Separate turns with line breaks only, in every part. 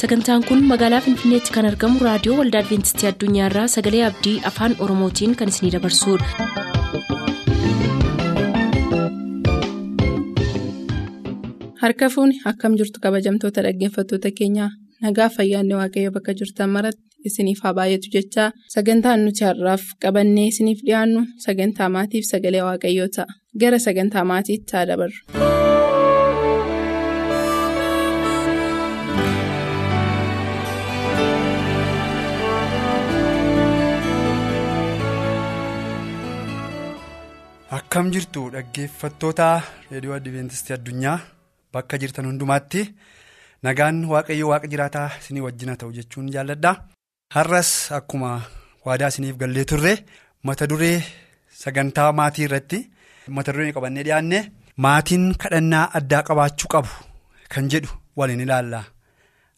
sagantaan kun magaalaa finfinneetti kan argamu raadiyoo waldaa adventistii addunyaarraa sagalee abdii afaan oromootiin kan isinidabarsudha.
harka fuuni akkam jirtu kabajamtoota dhaggeeffattoota keenyaa nagaa fayyaanne waaqayyo bakka jirtan maratti isiniif haa baay'atu jechaa sagantaan nuti har'aaf qabannee isiniif dhiyaannu sagantaa maatiif sagalee waaqayyoo ta'a gara sagantaa maatiitti haa dabarru.
Akkam jirtu dhaggeeffattoota reediyoo adventistii addunyaa bakka jirtan hundumaatti nagaan waaqayyo waaqa jiraataa isinii wajjina ta'u jechuun jaalladha. Har'as akkuma waadaa isiniif gallee turre mata duree sagantaa maatii irratti mata duree qabannee dhiyaanne maatiin kadhannaa addaa qabaachuu qabu kan jedhu waliin ilaalla.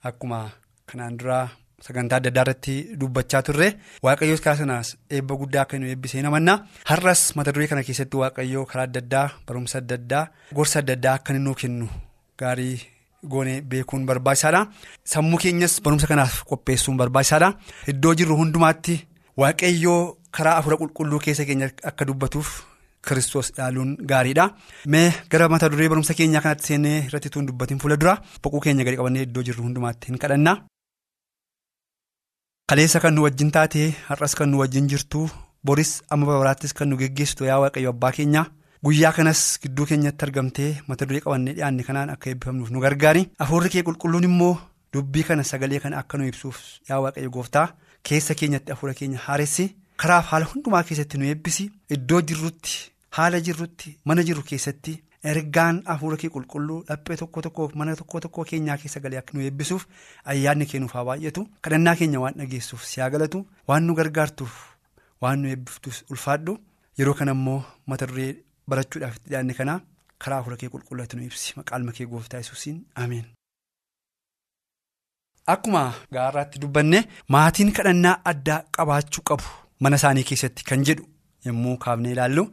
Akkuma kanaan duraa sagantaa adda addaa irratti dubbachaa turre. Waaqayyoos karaa sanaas eebba guddaa akka nu eebbisee namanna. Har'as mata duree kana keessatti waaqayyoo karaa adda addaa barumsa adda addaa gorsa adda addaa akka nuu kennu gaarii goonee beekuun barbaachisaadha. Sammuu keenyas barumsa kanaaf qopheessuun barbaachisaadha. Iddoo jirru hundumaatti waaqayyoo karaa afura qulqulluu keessa keenya akka dubbatuuf kiristoos ilaaluun gaariidha. Mee gara mata duree barumsa keenyaa kanatti seenee irratti tuun dubbatiin fuula dura boquu keenya gadi qabannee iddoo jirru hundumaatti hin kadhanna. Kaleessa kan nu wajjin taate har'as kan nu wajjin jirtu boris amma baraattis kan nu geggeessitu yaa waaqayyo abbaa keenya guyyaa kanas gidduu keenyatti argamtee mata duree qabannee dhiyaanne kanaan akka eebbifamnuuf nu gargaari hafuurri kee qulqulluun immoo dubbii kana sagalee kana akka nu ibsuuf yaa waaqayyo gooftaa keessa keenyatti hafuura keenya haaressi karaaf haala hundumaa keessatti nu eebbisi iddoo jirrutti haala jirrutti mana jirru keessatti. Ergaan hafuura kee qulqulluu dhaphee tokko tokkoof mana tokko tokkoo keenyaa keessa galee akka nu eebbisuuf ayyaanni keenuuf haa baay'atu kadhannaa keenya waan dhageessuuf si haa galatu. Waan nu gargaartuuf waan nu eebbiftuuf ulfaadhu. Yeroo kana immoo mata duree barachuudhaaf itti dhiyaanne kanaa karaa hafuura kee qulqullaatu nu ibsi. Maqaan kee gooftaa yesuusiin. Ameen. Akkuma gaarraatti dubbanne maatiin kadhannaa addaa qabaachuu qabu mana isaanii keessatti kan jedhu yommuu kaafnee ilaallu.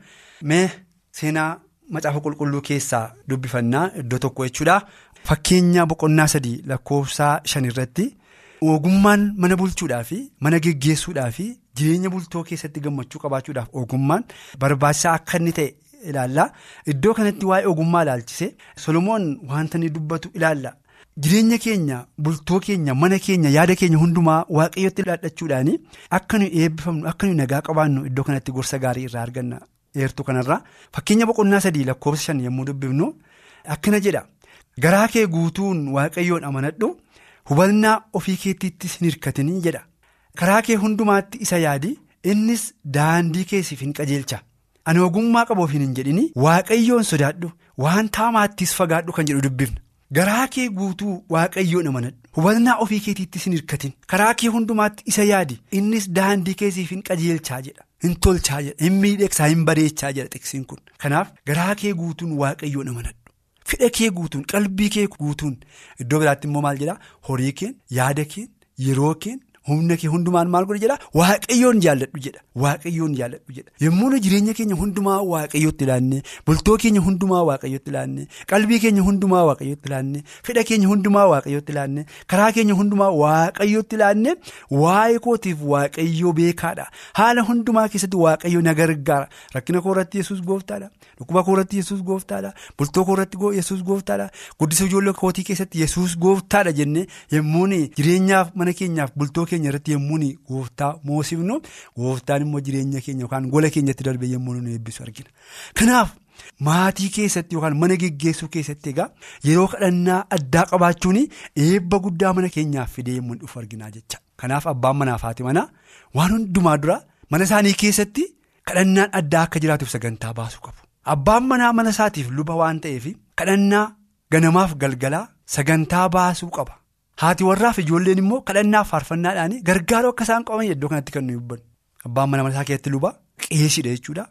Mee seenaa. Macaafa qulqulluu keessaa dubbifannaa iddoo tokko jechuudha. Fakkeenya boqonnaa sadii lakkoofsaa shan irratti ogummaan mana bulchuudhaa fi mana geggeessuudhaa fi jireenya bultoo keessatti gammachuu qabaachuudhaaf ogummaan barbaachisaa akka inni ta'e ilaalla. Iddoo kanatti waa'ee ogummaa ilaalchise Solomoon wanta inni dubbatu ilaalla. Jireenya keenya bultoo keenya mana keenya yaada keenya hundumaa waaqayyotti dhaadhachuudhaan akka nuyi eebbifamnu akka nuyi nagaa qabaannu iddoo kanatti gorsa gaarii irraa arganna. Eertuu kanarraa fakkeenya boqonnaa sadii lakkoofsa shan yommuu dubbifnu akkana jedha. Garaa kee guutuun waaqayyoon amanadhu hubannaa ofii keettiittis hin hirkatinii jedha. Karaa kee hundumaatti isa yaadi innis daandii keessiif hin qajeelcha. Ani ogummaa qabuuf hin jedhini waaqayyoon sodaadhu waan taamaattis fagaadhu kan jedhu dubbifna. Garaa kee guutuu waaqayyoon amanadhu hubannaa ofii keetiittis hin hirkatin. Karaa kee hundumaatti isa yaadi innis daandii keessiif hin qajeelchaa jedha. Hin tolchaa jedha hin miidhagsaa hin bareechaa jedha xiqsiin kun. Kanaaf garaa kee guutuun waaqayyoon amanadhu fedha kee guutuun qalbii kee guutuun. Iddoo biraatti immoo maal jedhaa? Horii keen yaada keen yeroo keen humna kee hundumaan maal godhe jedhaa waaqayyoon jaalladhu jedha. Waaqayyoon jaalladhu jedha. Yommuu nu jireenya keenya hundumaa waaqayyootti ilaanne bultoo keenya hundumaa waaqayyootti ilaanne qalbii keenya hundumaa waaqayyootti ilaanne fedha keenya hundumaa waaqayyootti ilaanne karaa keenya hundumaa waaqayyootti ilaanne waa'ee kootiif waaqayyoo beekaadha. Haala hundumaa keessatti waaqayyoo na gargaara. Rakkina koorratti yesuus gooftaadha. Dhukkuba koorratti yesuus gooftaadha. Bultoo koorratti yesuus gooftaadha. Guddisa ijoollee kootii keessatti yesuus gooftaadha jennee yommuu jireenyaaf mana keenyaaf bultoo keenya irratti yommuu gooftaa moosifnu gooftaan immoo jireenya keenya yookaan gola keenyatti darbe yommuu nu eebbisu argina kanaaf. Maatii keessatti yookaan mana geggeessuu keessatti egaa yeroo kadhannaa addaa qabaachuun eebba guddaa mana keenyaaf fidee yommuu dhufu arginaa jecha. Kanaaf abbaan manaa fi haati manaa waan hundumaa dura mana isaanii keessatti kadhannaan addaa akka jiraatuuf sagantaa baasuu qabu. Abbaan manaa mana isaatiif luba waan ta'eef kadhannaa ganamaaf galgalaa sagantaa baasuu qaba. Haati warraaf ijoolleen immoo kadhannaaf faarfannaadhaan gargaaruu akka isaan qaban iddoo kanatti kan nuyi hubbannu. Abbaan mana isaa keessatti luba qeesiidha jechuudha.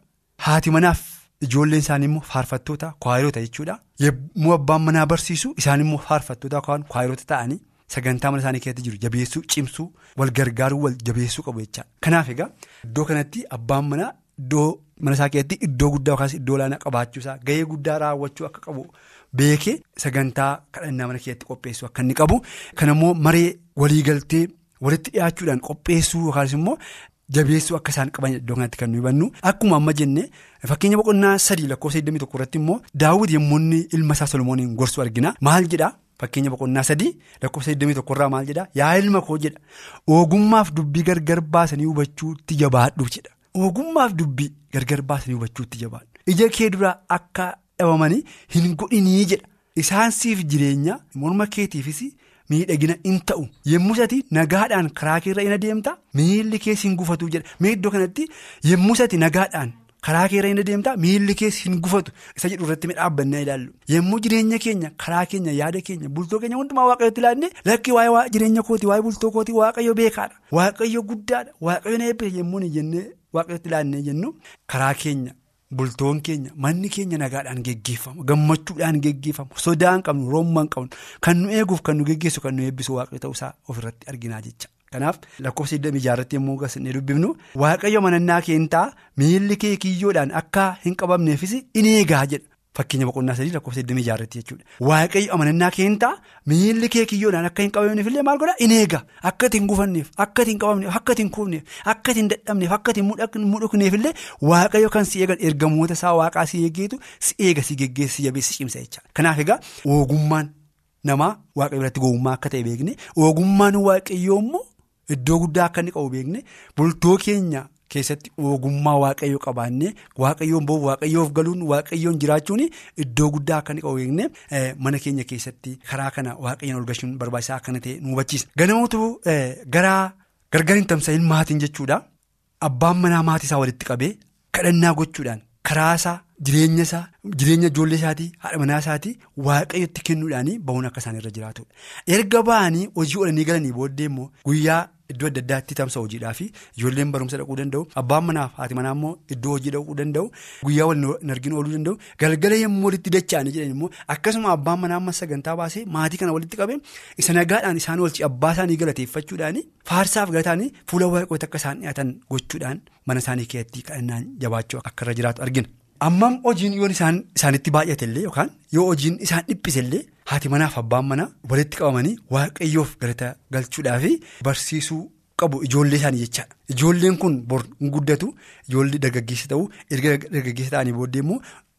Haati manaaf. Ijoolleen isaanii immoo faarfattoota kwaayiroota jechuudha. Yommuu abbaan manaa barsiisu isaan immoo faarfattoota kwaayiroota ta'anii sagantaa mana isaanii keessatti jiru jabeessuu cimsuu wal gargaaruu wal jabeessuu qabu jechaadha. Kanaaf egaa iddoo kanatti abbaan manaa iddoo mana isaa keessatti iddoo guddaa yookaas iddoo olaanaa qabaachuusaa gahee guddaa raawwachuu akka qabu beekee sagantaa kadhannaa mana keessatti qopheessuu akka inni qabu. Kan immoo maree waliigaltee walitti dhiyaachuudhaan qopheessuu yookaas immoo jabeessuu akka isaan qaban iddoo kanatti kan nu hubannu akkuma amma jenne fakkeenya boqonnaa sadii lakkoofsa 21 irratti immoo daawwiti yommuu ilma isaa solomooniin gorsu argina. Maal jedhaa? Fakkeenya boqonnaa sadii lakkoofsa 21 irraa maal jedhaa? Yaa ilma koo jedha. Ogummaaf dubbii gargar baasanii hubachuutti jabaadhu jedha. Ogummaaf dubbii gargar baasanii hubachuutti jabaadhu. Ija kee duraa akka dhabamanii hin godhinii jedha. Isaan siif jireenya morma keetiifis. miidhagina in ta'u. Yemmuu sati nagaadhaan karaa keerra in adeemta miilli kees hin gufatu jedha. Mee iddoo kanatti yemmuu sati nagaadhaan karaa keerra in adeemta miilli kees hin gufatu. Isa jedhu irratti midhaabbannaa ilaallu. Yemmuu jireenya keenya karaa keenya yaada keenya bultoo keenya hundumaa waaqayyooti ilaalle lakki waa'ee jireenya kooti waa'ee bultoo kooti waaqayyo beekaadha. Waaqayyo guddaadha. Waaqayyo na eebbise yemmuu hin jennee waaqayyooti ilaannee jennu karaa keenya. Bultoon keenya manni keenya nagaadhaan geggeeffamu gammachuudhaan geggeeffamu sodaan qabnu roomman qabnu kan nu eeguuf kan nu geggeessu kan nu eebbisu waaqayyo ta'uusaa ofirratti arginaa jecha. Kanaaf lakkoofsa 26 irratti yommuu gasinee dubbifnu waaqayyo manannaa keenyaa miilli kee kiyyoodhaan akka hin qabamneefis in eegaa jedha. Fakkeenya boqonnaa sadii lakkoofsa 26 irratti jechuudha. Waaqayyo amanannaa keenyaa miilli kee kiyyoodhaan akka hin qabamneef illee maal godhaa in eega akka itti hin gufanneef akka itti hin qabamneef akka itti hin kuufneef akka itti hin dadhabneef akka itti hin mudhukneef illee waaqayyo kan si eegan ergamoota isaa waaqaa si eegeetu si eega si geggeessi si jabeessi cimsa jecha. Kanaaf egaa ogummaan namaa waaqayyo biratti gowwummaa akka ta'e beekne ogummaan waaqayyoo immoo iddoo guddaa akka inni qabu beekne bultoo keenya. Keessatti ogummaa waaqayyoo qabaannee waaqayyoon boo'u waaqayyoof galuun waaqayyoon jiraachuun iddoo guddaa akka inni beekne mana keenya keessatti karaa kana waaqayyoon ol galchuun barbaachisaa akka ta'e nu hubachiisa. Ganamoota garaa gargar hin tamsa'in maatiin jechuudha. Abbaan manaa maatii isaa walitti qabee kadhannaa gochuudhaan karaa isaa jireenya isaa jireenya ijoollee isaatii haadha manaa isaatii waaqayyotti kennuudhaan bahuun akka isaan irra jiraatudha. Erga ba'anii hojii oolanii galanii booddee immoo guyyaa. Iddoo adda addaatti tamsa hojiidhaa fi ijoolleen barumsa dhaquu danda'u abbaan manaaf haati manaa immoo iddoo hojii dhaquu danda'u guyyaa wal hin arginu ooluu danda'u galgala yommuu walitti dacha'anii jedhan immoo akkasuma abbaan manaa amma sagantaa baasee maatii kana walitti qabee isa nagaadhaan isaan oolchi abbaa isaanii galateeffachuudhaan faarsaaf galataanii fuula waaqoota akka isaan dhiyaatan gochuudhaan mana isaanii keessatti kadhannaan jabaachuu akka irra jiraatu argina. Ammam hojiin yoo isaan isaanitti baay'atellee yookaan yoo hojiin isaan dhiphisellee haati manaaf abbaan manaa walitti qabamanii waaqayyoof galata galchuudhaa fi barsiisuu qabu ijoollee isaanii jechaadha. Ijoolleen kun bor hin guddatu ijoollee dargaggeessa ta'uu erga dargaggeessa ta'anii booddee immoo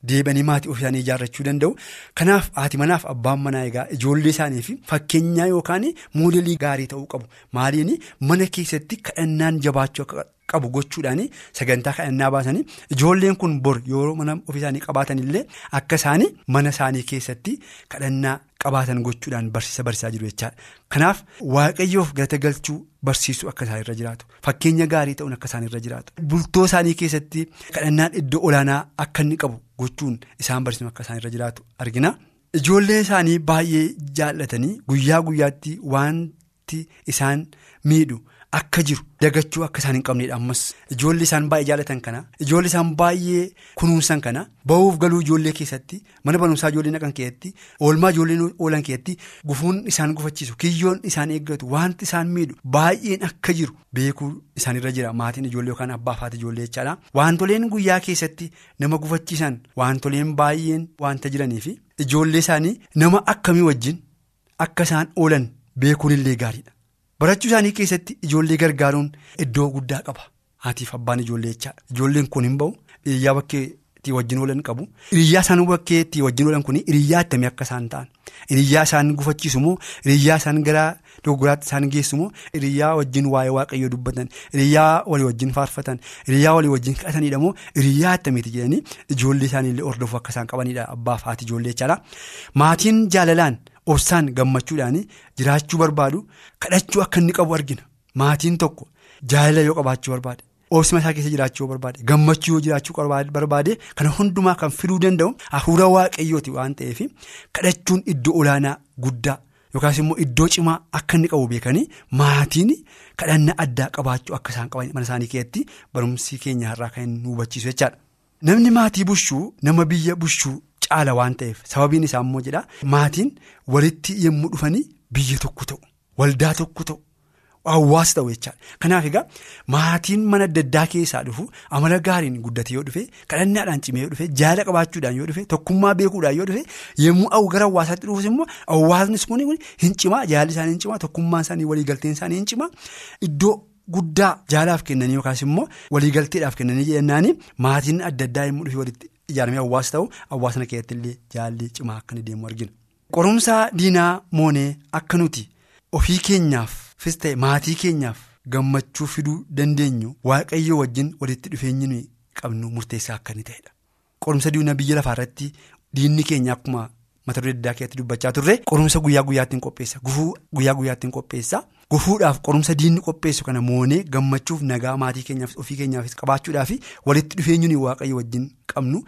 deebanii maatii ofii isaanii ijaarrachuu danda'u. Kanaaf haati manaaf abbaan manaa egaa ijoollee isaaniif fakkeenyaa yookaan moodelii gaarii ta'uu qabu. Maaliin mana keessatti kadhannaan jabaachuu akka qabu gochuudhaan sagantaa kadhannaa baasanii ijoolleen kun bor yeroo mana ofii isaanii qabaatan illee akka isaanii mana isaanii keessatti kadhannaa qabaatan gochuudhaan barsiisa barsiisaa jiru jechaadha. Kanaaf waaqayyoof galata galchuu barsiisuu akka isaan irra jiraatu fakkeenya gaarii ta'uun akka isaan irra jiraatu bultoo isaanii keessatti kadhannaan iddoo olaanaa akka inni qabu gochuun isaan barsiisuu akka isaan irra jiraatu argina. Ijoollee isaanii baay'ee jaallatanii guyyaa guyyaatti wanti isaan miidhu. Akka jiru dagachuu akka isaan hin qabneedha. Ammas ijoollee isaan baay'ee jaallatan kana ijoollee isaan baay'ee kunuunsan kana ba'uuf galuu ijoollee keessatti mana barumsaa ijoollee naqan keessatti oolmaa ijoolleen oolan keessatti gufuun isaan gufachiisu kiyyoon isaan eeggatu wanti isaan miidhu baay'een akka jiru beekuu isaanirra jira. Maatiin ijoollee yookaan abbaaf haati ijoollee jechaadha. Wantoleen guyyaa keessatti nama gufachiisan wantoleen baay'een wanta jiranii fi ijoollee isaanii nama akkamii wajjin akka isaan oolan beekuun illee gaariidha. Barachuu isaanii keessatti ijoollee gargaaruun iddoo guddaa qaba. Haatiif abbaan ijoollee jechaadha. Ijoolleen kun hin bahu hiriyyaa bakkee itti wajjin oolan qabu. Hiriyyaa isaan bakkee itti wajjin oolan kun hiriyyaa attamii akka isaan ta'an. Hiriyyaa isaan gufachiisu moo hiriyyaa isaan gara dogoggoraatti isaan geessu moo hiriyyaa wajjin waa'ee waaqayyoo dubbatan hiriyyaa walii wajjin faarfatan hiriyyaa walii wajjin kadhatanidha moo hiriyyaa attamiiti jedhanii ijoollee isaaniillee hordofuu akka isaan qabanidha abbaaf haati ijoollee jechaadha. Maatiin jaalalaan. Obsaan gammachuudhaan jiraachuu barbaadu kadhachuu akka inni qabu argina maatiin tokko jaalala yoo qabaachuu barbaade obsima isaa keessa jiraachuu yoo barbaade gammachuu yoo jiraachuu barbaade kana hundumaa kan fiduu danda'u hafuura waaqayyooti waan ta'eef kadhachuun iddoo olaanaa guddaa yookaas immoo iddoo cimaa akka inni qabu beekanii maatiin kadhannaa addaa qabaachuu akka isaan qaban mana isaanii keessatti barumsi keenya irraa kan nu hubachiisu jechaadha. Namni maatii bushuu nama biyya bushuu. Caala waan ta'eef sababiin isaa immoo jedha maatiin walitti yommuu dhufanii biyya tokko ta'u waldaa tokko ta'u hawaasa ta'u jechaadha. Kanaaf egaa maatiin mana adda addaa keessaa dhufu amala gaariin guddate yoo dhufe kadhannaadhaan cimee yoo dhufe jaala qabaachuudhaan yoo dhufe tokkummaa beekuudhaan yoo dhufe yommuu gara hawaasaatti dhufus immoo hawaasni kun hin cimaa jaalli isaanii hin cimaa tokkummaan isaanii waliigalteen isaanii hin cimaa iddoo. Guddaa jaalaaf kennanii yookaas immoo waliigalteedhaaf kennanii jennaanii maatiin adda addaa yommuu dhufe walitti ijaaramee hawaasa ta'u hawaasna keessatti illee jaalli cimaa akka inni deemu argina. Qorumsa diinaa moonee akka nuti ofii keenyaafis ta'e maatii keenyaaf gammachuu fiduu dandeenyu waaqayyo wajjin walitti dhufeenyi qabnu murteessaa akka inni ta'edha. Qorumsa diinaa biyya lafaarratti diinni keenya akkuma mata duree addaa keessatti dubbachaa turre qorumsa guyyaa guyyaattiin qopheessa gufuu guyyaa guyyaattiin qopheessa. Gufuudhaaf qorumsa diinni qopheessu kana moonee gammachuuf nagaa maatii keenyaaf ofii keenyaafis qabaachuudhaaf walitti dhufeenyuun waaqayyo wajjin qabnu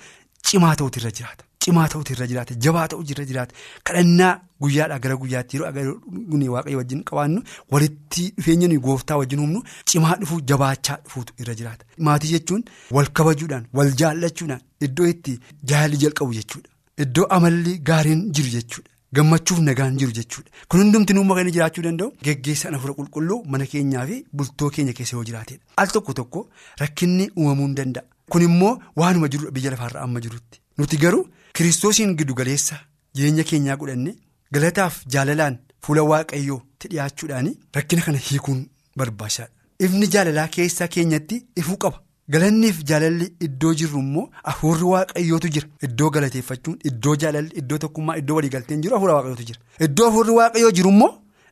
cimaa ta'utu irra jiraata. Cimaa ta'utu irra jiraata jabaa ta'utu irra jiraata kadhannaa guyyaadhaa gara guyyaatti yeroo agarru waaqayyo wajjin qabaannu walitti dhufeenyuun gooftaa wajjin humnu cimaa dhufu jabaachaa dhufuutu irra jiraata. Maatii jechuun wal kabajuudhaan wal jaallachuudhaan iddoo itti jaalli jalqabu jechuudha. Iddoo amalli gaariin jiru jechuudha. Gammachuuf nagaan jiru jechuudha. Kun hundumti nuummaa kan jiraachuu danda'u geggeessaan hafuura qulqulluu mana keenyaa fi bultoo keenya keessa yoo jiraatedha. Al tokko tokko rakkinni uumamuu ni danda'a. Kun immoo waanuma jiru biyya lafaarra amma jirutti. Nuti garuu kiristoosiin giddu galeessa jireenya keenyaa godhanne galataaf jaalalaan fuula waaqayyootti dhiyaachuudhaan rakkina kana hiikuun barbaachisaadha. Ifni jaalalaa keessaa keenyatti ifuu qaba. Galanniif jaalalli iddoo jirru immoo hafuurri waaqayyootu jira. Iddoo galateeffachuun iddoo jaalalli iddoo tokkummaa iddoo waliigalteen jiru hafuura waaqayyootu jira. Iddoo hafuurri waaqayyoo jiru immoo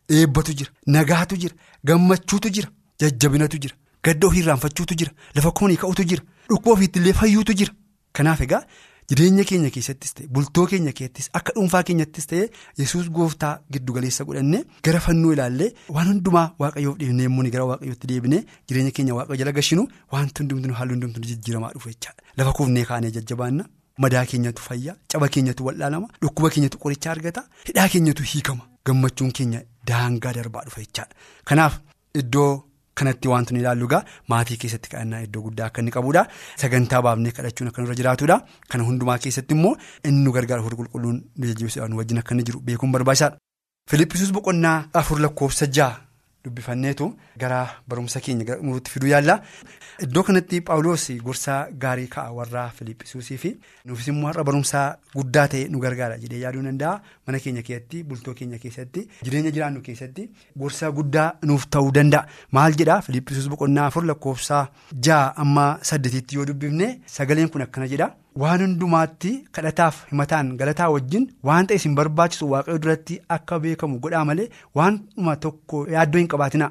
eebbatu jira. Nagaatu jira. Gammachuutu jira. Jajjabinatu jira. Gadda ofii irraanfachuutu jira. Lafa koonii ka'utu jira. Dhukkuba ofiittillee fayyuutu jira. Kanaaf egaa jireenya keenya keessattis ta'e bultoo keenya keessattis akka dhuunfaa keenyattis ta'e yesus gooftaa giddu galeessa godhannee gara fannoo ilaallee waan hundumaa waaqayyoof dhiibnee immoo gara waaqayyootti deebinee jireenya keenya waaqayyo jala gashinu wanti hundumtuu halluu hundumtuu jijjiiramaa dhufu jechaadha. Lafa kuufnee kaanee jajjabaanna madaa keenyatu fayyaa caba keenyatu wal'aanama dhukkuba keenyatu qoricha argata hidhaa keenyatu hiikama gammachuun keenya daangaa darbaa dhufa jechaadha. Kanaaf iddoo. Kanatti wanti nu ilaallu egaa maatii keessatti kadhannaa iddoo guddaa akka inni qabudha. Sagantaa baafnee kadhachuun akka nurra jiraatudha. Kana hundumaa keessatti immoo inni nu gargaara hafuurri qulqulluun nu jajjabeessuudhaan wajjin akka inni jiru beekuun barbaachisaadha. Filippisuus boqonnaa afur lakkoofsa ja'a dubbifanneetu gara barumsa keenya nutti fiduu yaalla. Iddoo kanatti Paawuloos gorsaa gaarii ka'a warra Filippisuusii fi nuufis immoo har'a barumsaa guddaa ta'e nu gargaara jedhee yaaduu danda'a. Mana keenya keessatti bultoo keenya keessatti jireenya jiraannu keessatti gorsaa guddaa nuuf ta'uu danda'a. Maal jedhaa Filippisuus boqonnaa afur lakkoofsa ja'a amma saddeetitti yoo dubbifne sagaleen kun akkana jedha. Waan hundumaatti kadhataaf himataan galataa wajjin waan ta'e isin barbaachisu waaqayyo duratti akka beekamu godhaa malee waanuma tokko yaaddoo hin qabaatina.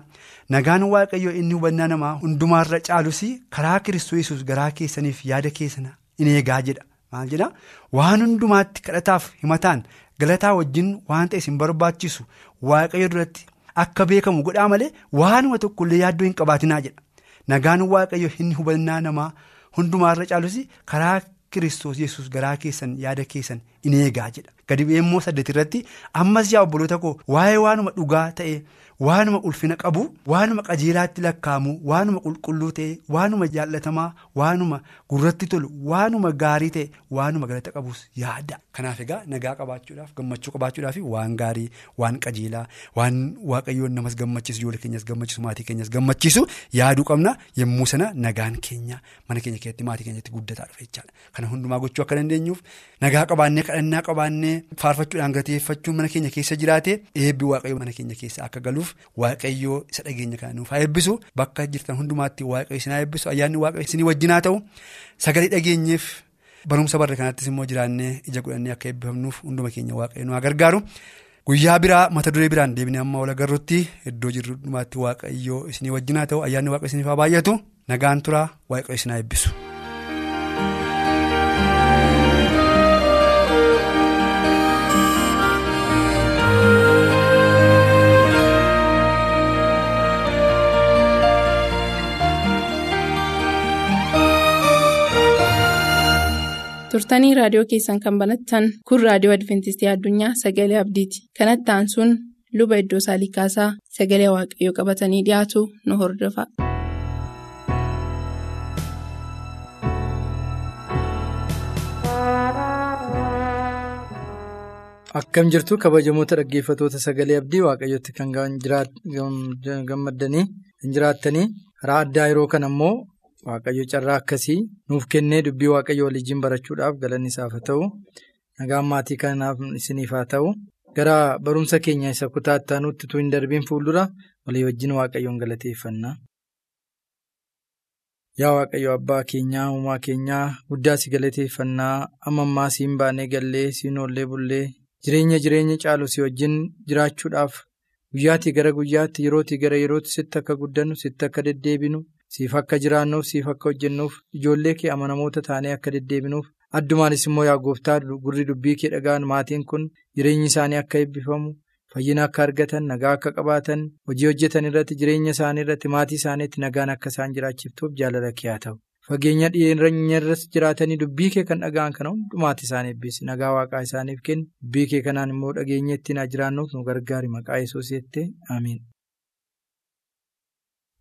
Nagaan waaqayyo inni hubannaa namaa hundumaarra caalus karaa kiristoos garaa keessaniif yaada keessan in eegaa jedha. Maal jedhaa waan hundumaatti kadhataaf himataan galataa wajjin waan ta'e isin barbaachisu waaqayyo duratti akka beekamu godhaa malee waanuma tokkollee yaaddoo hin qabaatinaa jedha. Nagaan waaqayyo inni hubannaa namaa hundumaarra caalus karaa. Kiristoos yesus garaa keessan yaada keessan in eegaa jedha. Gadi bu'ee immoo saddeet irratti ammas yaa obboloota koo waa'ee waanuma dhugaa ta'e waanuma ulfina qabu waanuma qajeelaatti lakkaa'amu waanuma qulqulluu ta'e waanuma jaallatamaa waanuma gurratti tolu waanuma gaarii ta'e waanuma galata qabus yaada. Kanaaf egaa nagaa qabaachuudhaaf gammachuu qabaachuudhaaf waan gaarii waan qajeelaa waan waaqayyoon namas gammachiisu ijoollee keenyas gammachiisu maatii keenyas gammachiisu yaaduu qabna yommuu sana nagaan keenya mana keenya keessatti maatii keenyatti guddataa dhufe jechaadha. Kana hundumaa gochuu akka dandeenyuuf nagaa qabaannee kadhannaa qabaannee faarfachuudhaan galateeffachuun mana keenya keessa jiraate eebbi waaqayyoo mana keenya keessa akka galuuf waaqayyoo isa dhageenya kana nuuf haa eebbisu. Bakka jirtan hundumaatti waaqayyo isin haa eebbisu. Ayyaanni waaqayyo isinii wajjinaa ta'u. Sagalee dhageenyeef barumsa barre kanattis immoo jiraannee ija godhannee akka eebbifamnuuf hunduma keenya waaqayyo nu haa gargaaru. Guyyaa biraa mata duree biraan deebinee amma wal agarrutti iddoo jirru hundumaatti waaqayyoo isinii wajjinaa ta'u. Ayyaanni waaqayyo isiniif haa baay'atu. Nagaan turaa waaqayyo isin haa eebbisu.
Turtanii raadiyoo keessan kan banattan kun raadiyoo adventistii addunyaa sagalee abdiiti kanattaan sun luba iddoo saalikaasaa sagalee waaqayyoo qabatanii dhiyaatu nu hordofa.
Akkam jirtu kabajamoota dhaggeeffatoota sagalee abdii waaqayyotti kan gammaddanii kan jiraattanii karaa addaa yeroo kana immoo waaqayyo carraa akkasii nuuf kennee dubbii waaqayyo waliin barachuudhaaf galanni isaaf ta'u. Nagaan maatii kanaaf isiniif haa ta'u. Gara barumsa keenya isa kutaa ittaanuutti utuu hin darbiin fuuldura walii wajjin waaqayyoon galateeffanna. Yaa Waaqayyo abbaa keenyaa uumaa keenyaa guddaa si galateeffannaa. Amma ammaa siin baanee gallee siin oollee bullee. Jireenya jireenya caalu si wajjin jiraachuudhaaf guyyaatii gara guyyaatti yerootii gara yerootti sitti akka guddannu sitti akka deddeebinu siif akka jiraannuuf siif akka hojjennuuf ijoollee kee amanamoota taanee akka deddeebinuuf addumaanis immoo yaa gooftaa gurri dubbii kee dhagaan maatiin kun jireenyi isaanii akka eebbifamu. fayyina akka argatan nagaa akka qabaatan hojii hojjetan irratti jireenya isaanii irratti maatii isaaniitti nagaan akka isaan jiraachiftuuf jaalala kee haa ta'u fageenya dhiyeenya irras jiraatanii dubbii kee kan dhaga'an kana hundumaatti isaan eebbisi nagaa waaqaa isaaniif kenni dubbii kee kanaan immoo dhageenya ittiin jiraannuuf nu gargaari maqaa yesuus jettee.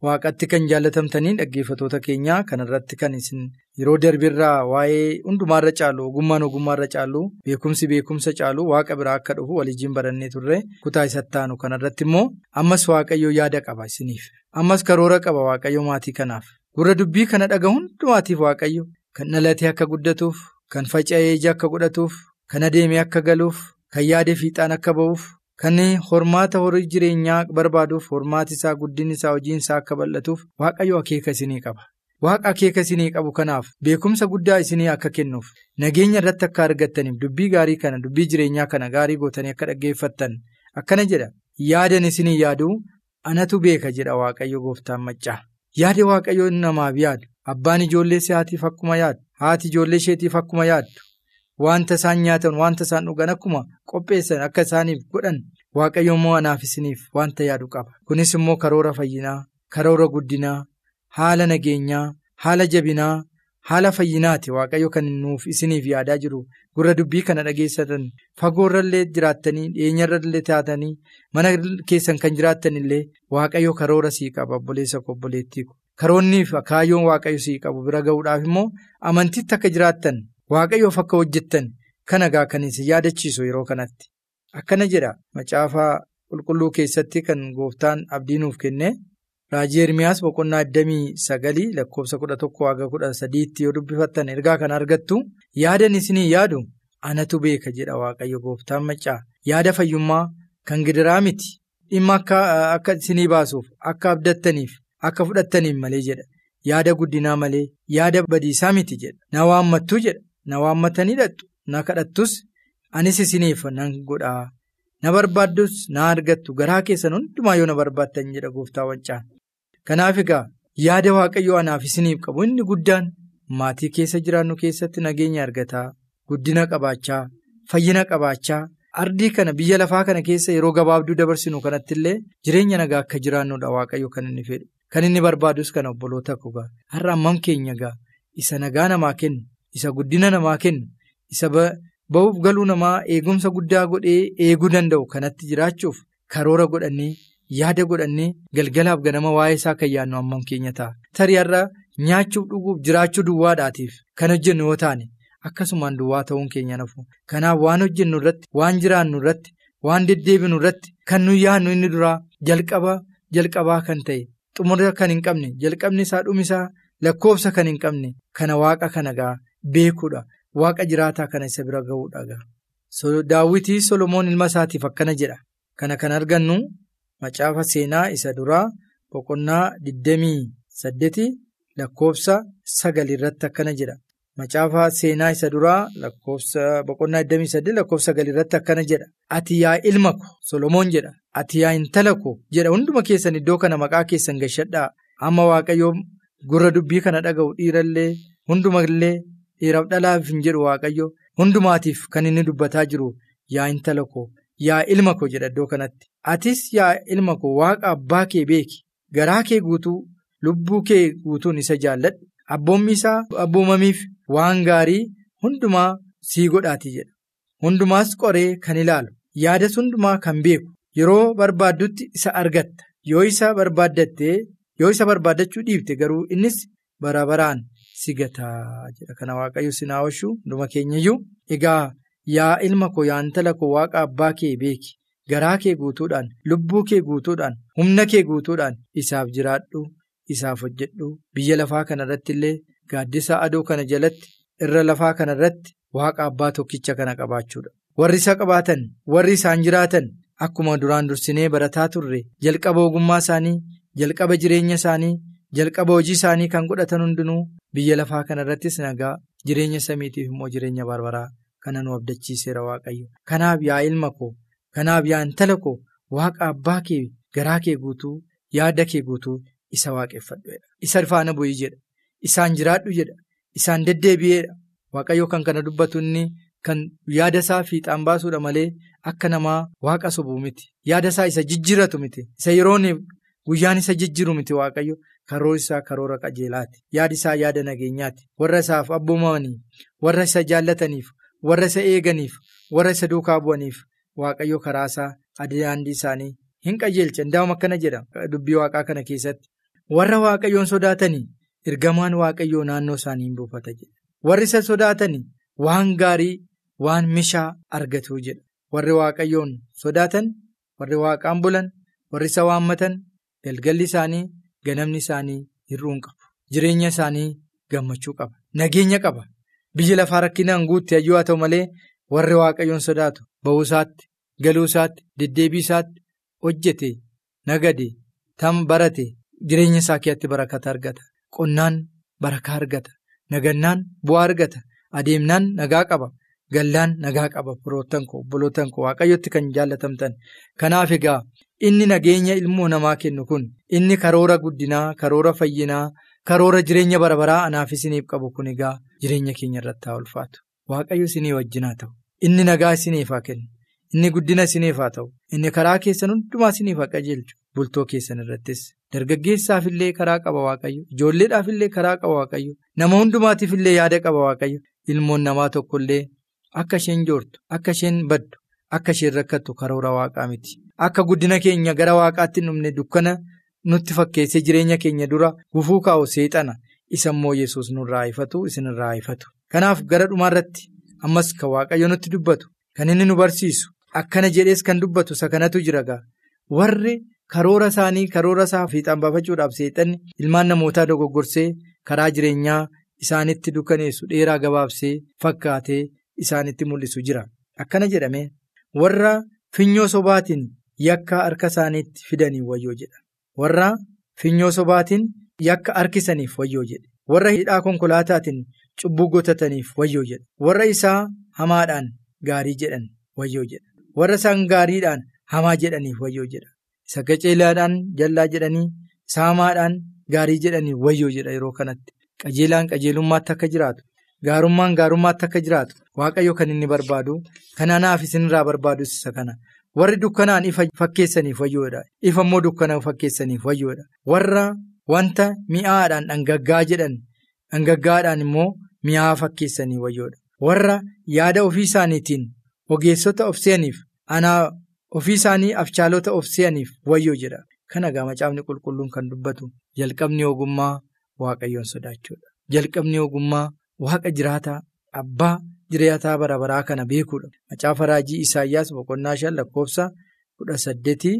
Waaqatti kan jaalatamtanii dhaggeeffatoota keenyaa kanarratti kan isin yeroo darbirraa waa'ee hundumaarra caalu ogummaan ogummaarra caalu beekumsi beekumsa caalu waaqa biraa akka dhufu waliin barannee turre kutaa isatti aanu kanarratti immoo ammas waaqayyo yaada qaba isiniif ammas karoora qaba waaqayyo maatii kanaaf gurra dubbii kana dhaga hundumaatiif waaqayyo kan dhalatee akka guddatuuf kan faca'ee ija akka godhatuuf kan adeemee akka galuuf kan yaade fiixaan akka ba'uuf. Kan hormaata horii jireenyaa barbaaduuf hormaati isaa guddinni isaa hojiin isaa akka bal'atuuf waaqayyo akeeka isinii qaba. Waaqa akeeka isinii qabu kanaaf beekumsa guddaa isinii akka kennuuf nageenya irratti akka argattaniif dubbii gaarii kana dubbii jireenyaa kana gaarii gootanii akka dhaggeeffattan akkana jedha yaadan isinii yaaduu anatu beeka jedha waaqayyo gooftaan maccaa. Yaada waaqayyo namaaf yaadu abbaan ijoollee isaatiif akkuma yaadu haati ijoollee isheetiif akkuma yaaddu. Wanta isaan nyaatan wanta isaan dhugan akkuma qopheessan akka isaaniif godhan waaqayyo immoo anaaf isiniif wanta yaadu qaba. Kunis immoo karoora fayyinaa, karoora guddinaa, haala nageenyaa, haala jabinaa, haala fayyinaati waaqayyo kan nuuf isiniif yaadaa jiru. Gurra dubbii kana dhageessatan fagoorrallee jiraattanii dhiyeenyarrallee taatanii mana keessan kan jiraattan illee waaqayyo karoora sii qaba obboleessa koo obboleettii ko. Karoonniif kaayyoon waaqayyo sii qabu bira ga'uudhaaf immoo amantiitti akka jiraattan. Waaqayyoof akka hojjettan kana gaa kan isin yaadachiisu yeroo kanatti. Akkana jedha. Macaafaa qulqulluu keessatti kan gooftaan abdii nuuf kenne raajii ermiyaas boqonnaa 29 lakkoofsa 11 haga 13tti yoo dubbifattan ergaa kana argattu yaadan isinii yaadu? Anatu beeka jedha waaqayyo gooftaan maccaa yaada fayyummaa kan gidiraa miti dhimma akka isinii baasuuf akka abdattaniif akka fudhattaniif malee jedha. Yaada guddinaa malee yaada badiisaa miti jedha. Na waammattuu jedha. Na waammatanii hidhattu na kadhattus anis isiniif nan godhaa na barbaaddus na argattu garaa keessan hundumaa yoo na barbaaddan jedha gooftaa wancaan. Kanaaf egaa yaada waaqayyoo anaaf isiniif qabu inni guddaan maatii keessa jiraannu keessatti nageenya argataa guddina qabaachaa fayyina qabaachaa ardii kana biyya lafaa kana keessa yeroo gabaabduu dabarsinu kanatti illee jireenya nagaa akka jiraannudha waaqayyo kan inni fedhu kan inni barbaadus kana obboloota kogaa har'a ammam keenya gaa isa nagaa namaa kennu. Isa guddina namaa kennu isa ba'uuf galuu namaa eegumsa guddaa godhee eeguu danda'u kanatti jiraachuuf karoora godhannee yaada godhannee galgalaaf ganama waa'ee isaa kan yaadnu ammam keenya ta'a. Tarii har'a nyaachuuf dhuguuf jiraachuu duwwaadhaatiif kan hojjennu yoo taane akkasumaan duwwaa ta'uun keenya nafu. Kanaaf waan hojjennu irratti waan jiraannu irratti waan deddeebinu irratti kan nuyi yaadnu inni duraa jalqaba jalqabaa kan ta'e xumura kan hin qabne jalqabni isaa dhumisaa lakkoofsa kan hin qabne kana waaqa kana gaa. Beekuudha waaqa jiraataa kana isa bira ga'uudha. Daawwitii Solomoon ilma isaatiif akkana jedha. Kana kan argannu macaafa seenaa isa duraa boqonnaa 28 lakkoofsa 9 irratti akkana jedha. Macaafa seenaa isa duraa boqonnaa 28 lakkoofsa 9 irratti akkana jedha. Ati yaa ilma ko Solomoon jedha. Ati yaa intala ko jedha hunduma keessan iddoo kana maqaa keessan gashadhaa. Amma waaqayyoo gurra dubbii kana dhaga'u dhiirallee hundumallee. Dhiiraaf dhalaaf hin jedhu waaqayyo hundumaatiif kan inni dubbataa jiru yaa intala koo yaa ilma koo jedha iddoo kanatti. Atis yaa ilma koo waaqa abbaa kee beeki garaa kee guutuu lubbuu kee guutuun isa jaalladhu abboommi isaa abboomamiif waan gaarii hundumaa sii godhaati jedha. Hundumaas qoree kan ilaalu yaadas hundumaa kan beeku yeroo barbaaddutti isa argatta yoo isa barbaaddattee yoo isa barbaaddachuu dhiifte garuu innis bara baraan. Sigataa jedha. Kana waaqayyo sinaa oolchuu hunduma keenyayyuu egaa yaa ilma koo yaa intala koo waaqa abbaa kee beeki. Garaa kee guutuudhaan lubbuu kee guutuudhaan humna kee guutuudhaan isaaf jiraadhu isaaf hojjedhu. Biyya lafaa kana irratti illee gaaddisa aduu kana jalatti irra lafaa kana irratti waaqa abbaa tokkicha kana qabaachuudha. Warri isa qabaatan warri isaan jiraatan akkuma duraan dursinee barataa turre jalqaba ogummaa isaanii jalqaba jireenya isaanii jalqaba hojii isaanii kan godhatan hundinuu biyya lafaa kana irrattis nagaa jireenya samiitiif immoo jireenya barbaraa kana nu abdachiiseera waaqayyo. Kanaaf yaa ilma koo kanaaf yaa intala koo waaqa abbaa kee garaa kee guutuu yaada kee guutuu isa waaqeffadhu isa faana bu'ii jedha isaan jiraadhu jedha isaan deddeebi'eedha waaqayyo kan kana dubbatu inni. Kan yaada isaa fiixaan baasuudha malee akka namaa waaqa sobuu miti. Yaada isaa isa jijjiiratu miti. Isa yeroon guyyaan isa jijjiiru miti waaqayyo karoora isaa karoora qajeelaati. Yaadi isaa yaada nageenyaati. Warra isaaf abboomamaniif, warra isa jaallataniif, warra isa eeganiif, warra isa duukaa bu'aniif waaqayyo karaa isaa daandii isaanii hin qajeelcha. Indaa'uma akkana jedha dubbii waaqaa kana keessatti. Warra waaqayyoon sodaatanii ergamaan waaqayyoo naannoo isaanii hin buufata jedha. Warri isa sodaatanii waan gaarii. Waan mishaa argatu jedha. Warri waaqayyoon sodaatan, warri waaqaan bulan, warri isa waammatan, galgalli isaanii, ganamni isaanii hir'uun qabu. Jireenya isaanii gammachuu qaba. Nageenya qaba. Biyya lafaa rakkinaan guutte hayyuu haa ta'u malee warri waaqayyoon sodaatu ba'uusaatti, galuusaatti, deddeebiisaatti hojjete, nagade, tam barate, jireenya isaa keessatti barakata argata. Qonnaan barakaa argata. Nagannaan bu'aa argata. Adeemnaan nagaa qaba. Gallaan nagaa qaba firoottan koo obboloottan koo waaqayyotti kan jaallatamtan kanaaf egaa inni nageenya ilmoo namaa kennu kun inni karoora guddinaa karoora fayyinaa karoora jireenya barabaraa anaaf isiniif qabu kun egaa jireenya keenya irratti haa ulfaatu waaqayyo isinii wajjin haa ta'u. Inni nagaa isiniif haa kennu. Inni guddina isiniif haa ta'u. Inni karaa keessan hundumaa isiniif haa qajeelchu. Bultoo keessan irrattis. Dargaggeessaaf illee karaa qaba waaqayyo. Ijoolleedhaaf illee karaa qaba waaqayyo. Nama hundumaatiif illee yaada qaba waaqayyo. Ilmoon namaa tokkollee. Akka isheen joortu akka isheen baddu akka isheen rakkattu karoora waaqaa miti akka guddina keenya gara waaqaatti dhumne dukkana nutti fakkeessee jireenya keenya dura gufuu kaa'u seexana. Isa immoo yesus nurraa ifatu isinirraa ifatu kanaaf gara dhumaarratti ammas kan waaqayyo nutti dubbatu. Kan inni nu barsiisu akkana jedhees kan dubbatu isa kanatu jira gaa. Warri karoora isaanii karoora isaa fiixaan baafachuudhaaf seexanni ilmaan namootaa dogoggorsee karaa jireenyaa isaanitti dukkaneessu dheeraa gabaabsee fakkaatee. Isaanitti mul'isu jira. Akkana jedhame warra finyoo sobaatiin yakka harka isaaniitti fidanii wayyoo jedha. Warra finyoo sobaatiin yakka harkisaniif wayyoo jedhe warra hidhaa konkolaataatiin cubbuu gotataniif wayyoo jedha. Warra isaa hamaadhaan gaarii jedhan wayyoo jedha. Warra isaan gaariidhaan hamaa jedhaniif wayyoo jedha. Isa qajeelaadhaan jallaa jedhanii saamaadhaan gaarii jedhanii wayyoo jedha yeroo kanatti. Qajeelaan qajeelummaatti akka jiraatu. Gaarummaan gaarummaatti akka jiraatu waaqayyo kan inni barbaadu kanaaf isinirraa barbaadu isa kana warri dukkanaan ifa fakkeessaniif wayyoodha ifa immoo dukkana fakkeessaniif wayyoodha warra wanta mi'aadhaan dhangaggaa jedhan dhangaggaadhaan immoo mi'aa fakkeessanii wayyoodha warra yaada ofii isaaniitiin ogeessota of se'aniif anaa ofii isaanii afchaalota of se'aniif wayyoo jedha. Kana gaa macaafni qulqulluun kan dubbatu jalqabni ogummaa waaqayyoon sodaachuudha jalqabni ogummaa. Waaqa jiraataa abbaa jiraataa bara baraa kana beekuudha. Macaafa raajii Isaayyaas boqonnaa shan lakkoofsa kudha saddeetii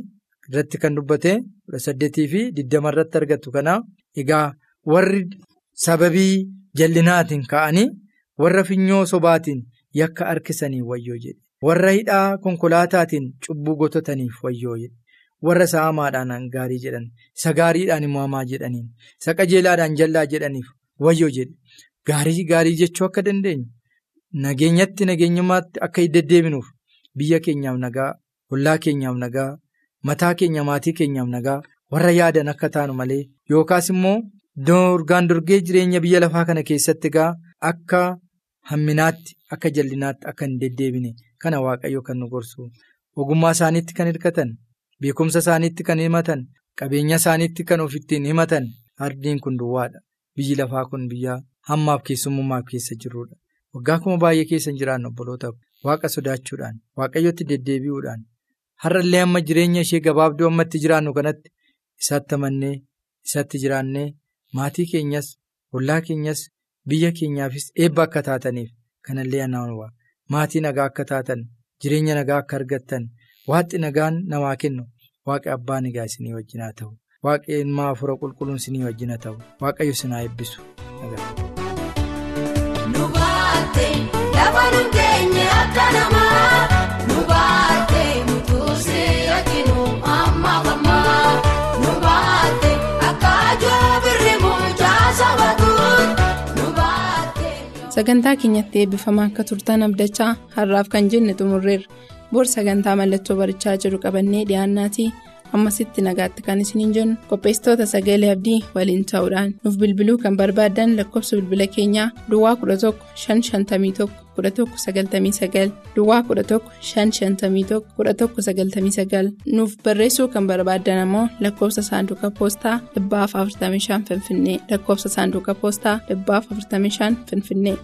irratti kan dubbate kudha saddeetii fi digdama irratti argattu kana egaa warri sababii jallinaatiin ka'anii warra finyoo sobaatiin yakka harkisanii wayyoo jedhe warra hidhaa konkolaataatiin cubbuu gotataniif wayyoo jedhe warra isa hamaadhaan gaarii jedhan isa gaariidhaan immoo hamaa jedhaniin isa qajeelaadhaan jallaa jedhaniif wayyoo jedhe. Gaarii gaarii jechuu akka dandeenyu nageenyatti nageenyummaatti akka deddeebinuuf biyya keenyaaf nagaa ollaa keenyaaf nagaa mataa keenya maatii keenyaaf nagaa warra yaadan akka taanu malee yookaas immoo dorgaan dorgee jireenya biyya lafaa kana keessatti egaa akka hamminaatti akka jallinaatti akka hin deddeebine kana waaqayyo kan nu gorsu ogummaa isaaniitti kan hirkatan beekumsa isaaniitti kan himatan qabeenya isaaniitti kan of ittiin himatan ardiin kun duwwaadha biyyi lafaa kun biyya. Hammaaf keessummummaaf keessa jirrudha. Waggaa kuma baay'ee keessa hin jiraannu obbolootaaf waaqa sodaachuudhaan waaqayyotti deddeebi'uudhaan har'allee amma jireenya ishee gabaabduu ammatti jiraannu kanatti isaatti amannee isaatti jiraannee maatii keenyas ollaa keenyas biyya keenyaafis eebba akka taataniif kanallee anaanuwaa maatii nagaa akka taatan jireenya nagaa akka argattan waaqni nagaan namaa kennu waaqa abbaa nagaa isinii wajjin haa ta'u. Waaqa ilmaa afura qulqulluun isinii wajjin haa ta'u. Waaqayyo isin haa eebbisu.
Sagantaa keenyatti eebbifamaa akka turtan abdachaa har'aaf kan jenne xumurreerra. Boor sagantaa mallattoo barichaa jiru qabannee dhiyaannaatii ammasitti nagaatti kan isiniin jennu qopheessitoota sagalee abdii waliin ta'uudhaan nuuf bilbiluu kan barbaaddan lakkoofsa bilbila keenyaa duwwaa 11 551 1199 duwwaa 11 551 1199 nuuf barreessuu kan barbaaddan ammoo lakkoofsa saanduqa poostaa 45 finfinnee lakkoofsa saanduqa poostaa 45 finfinnee.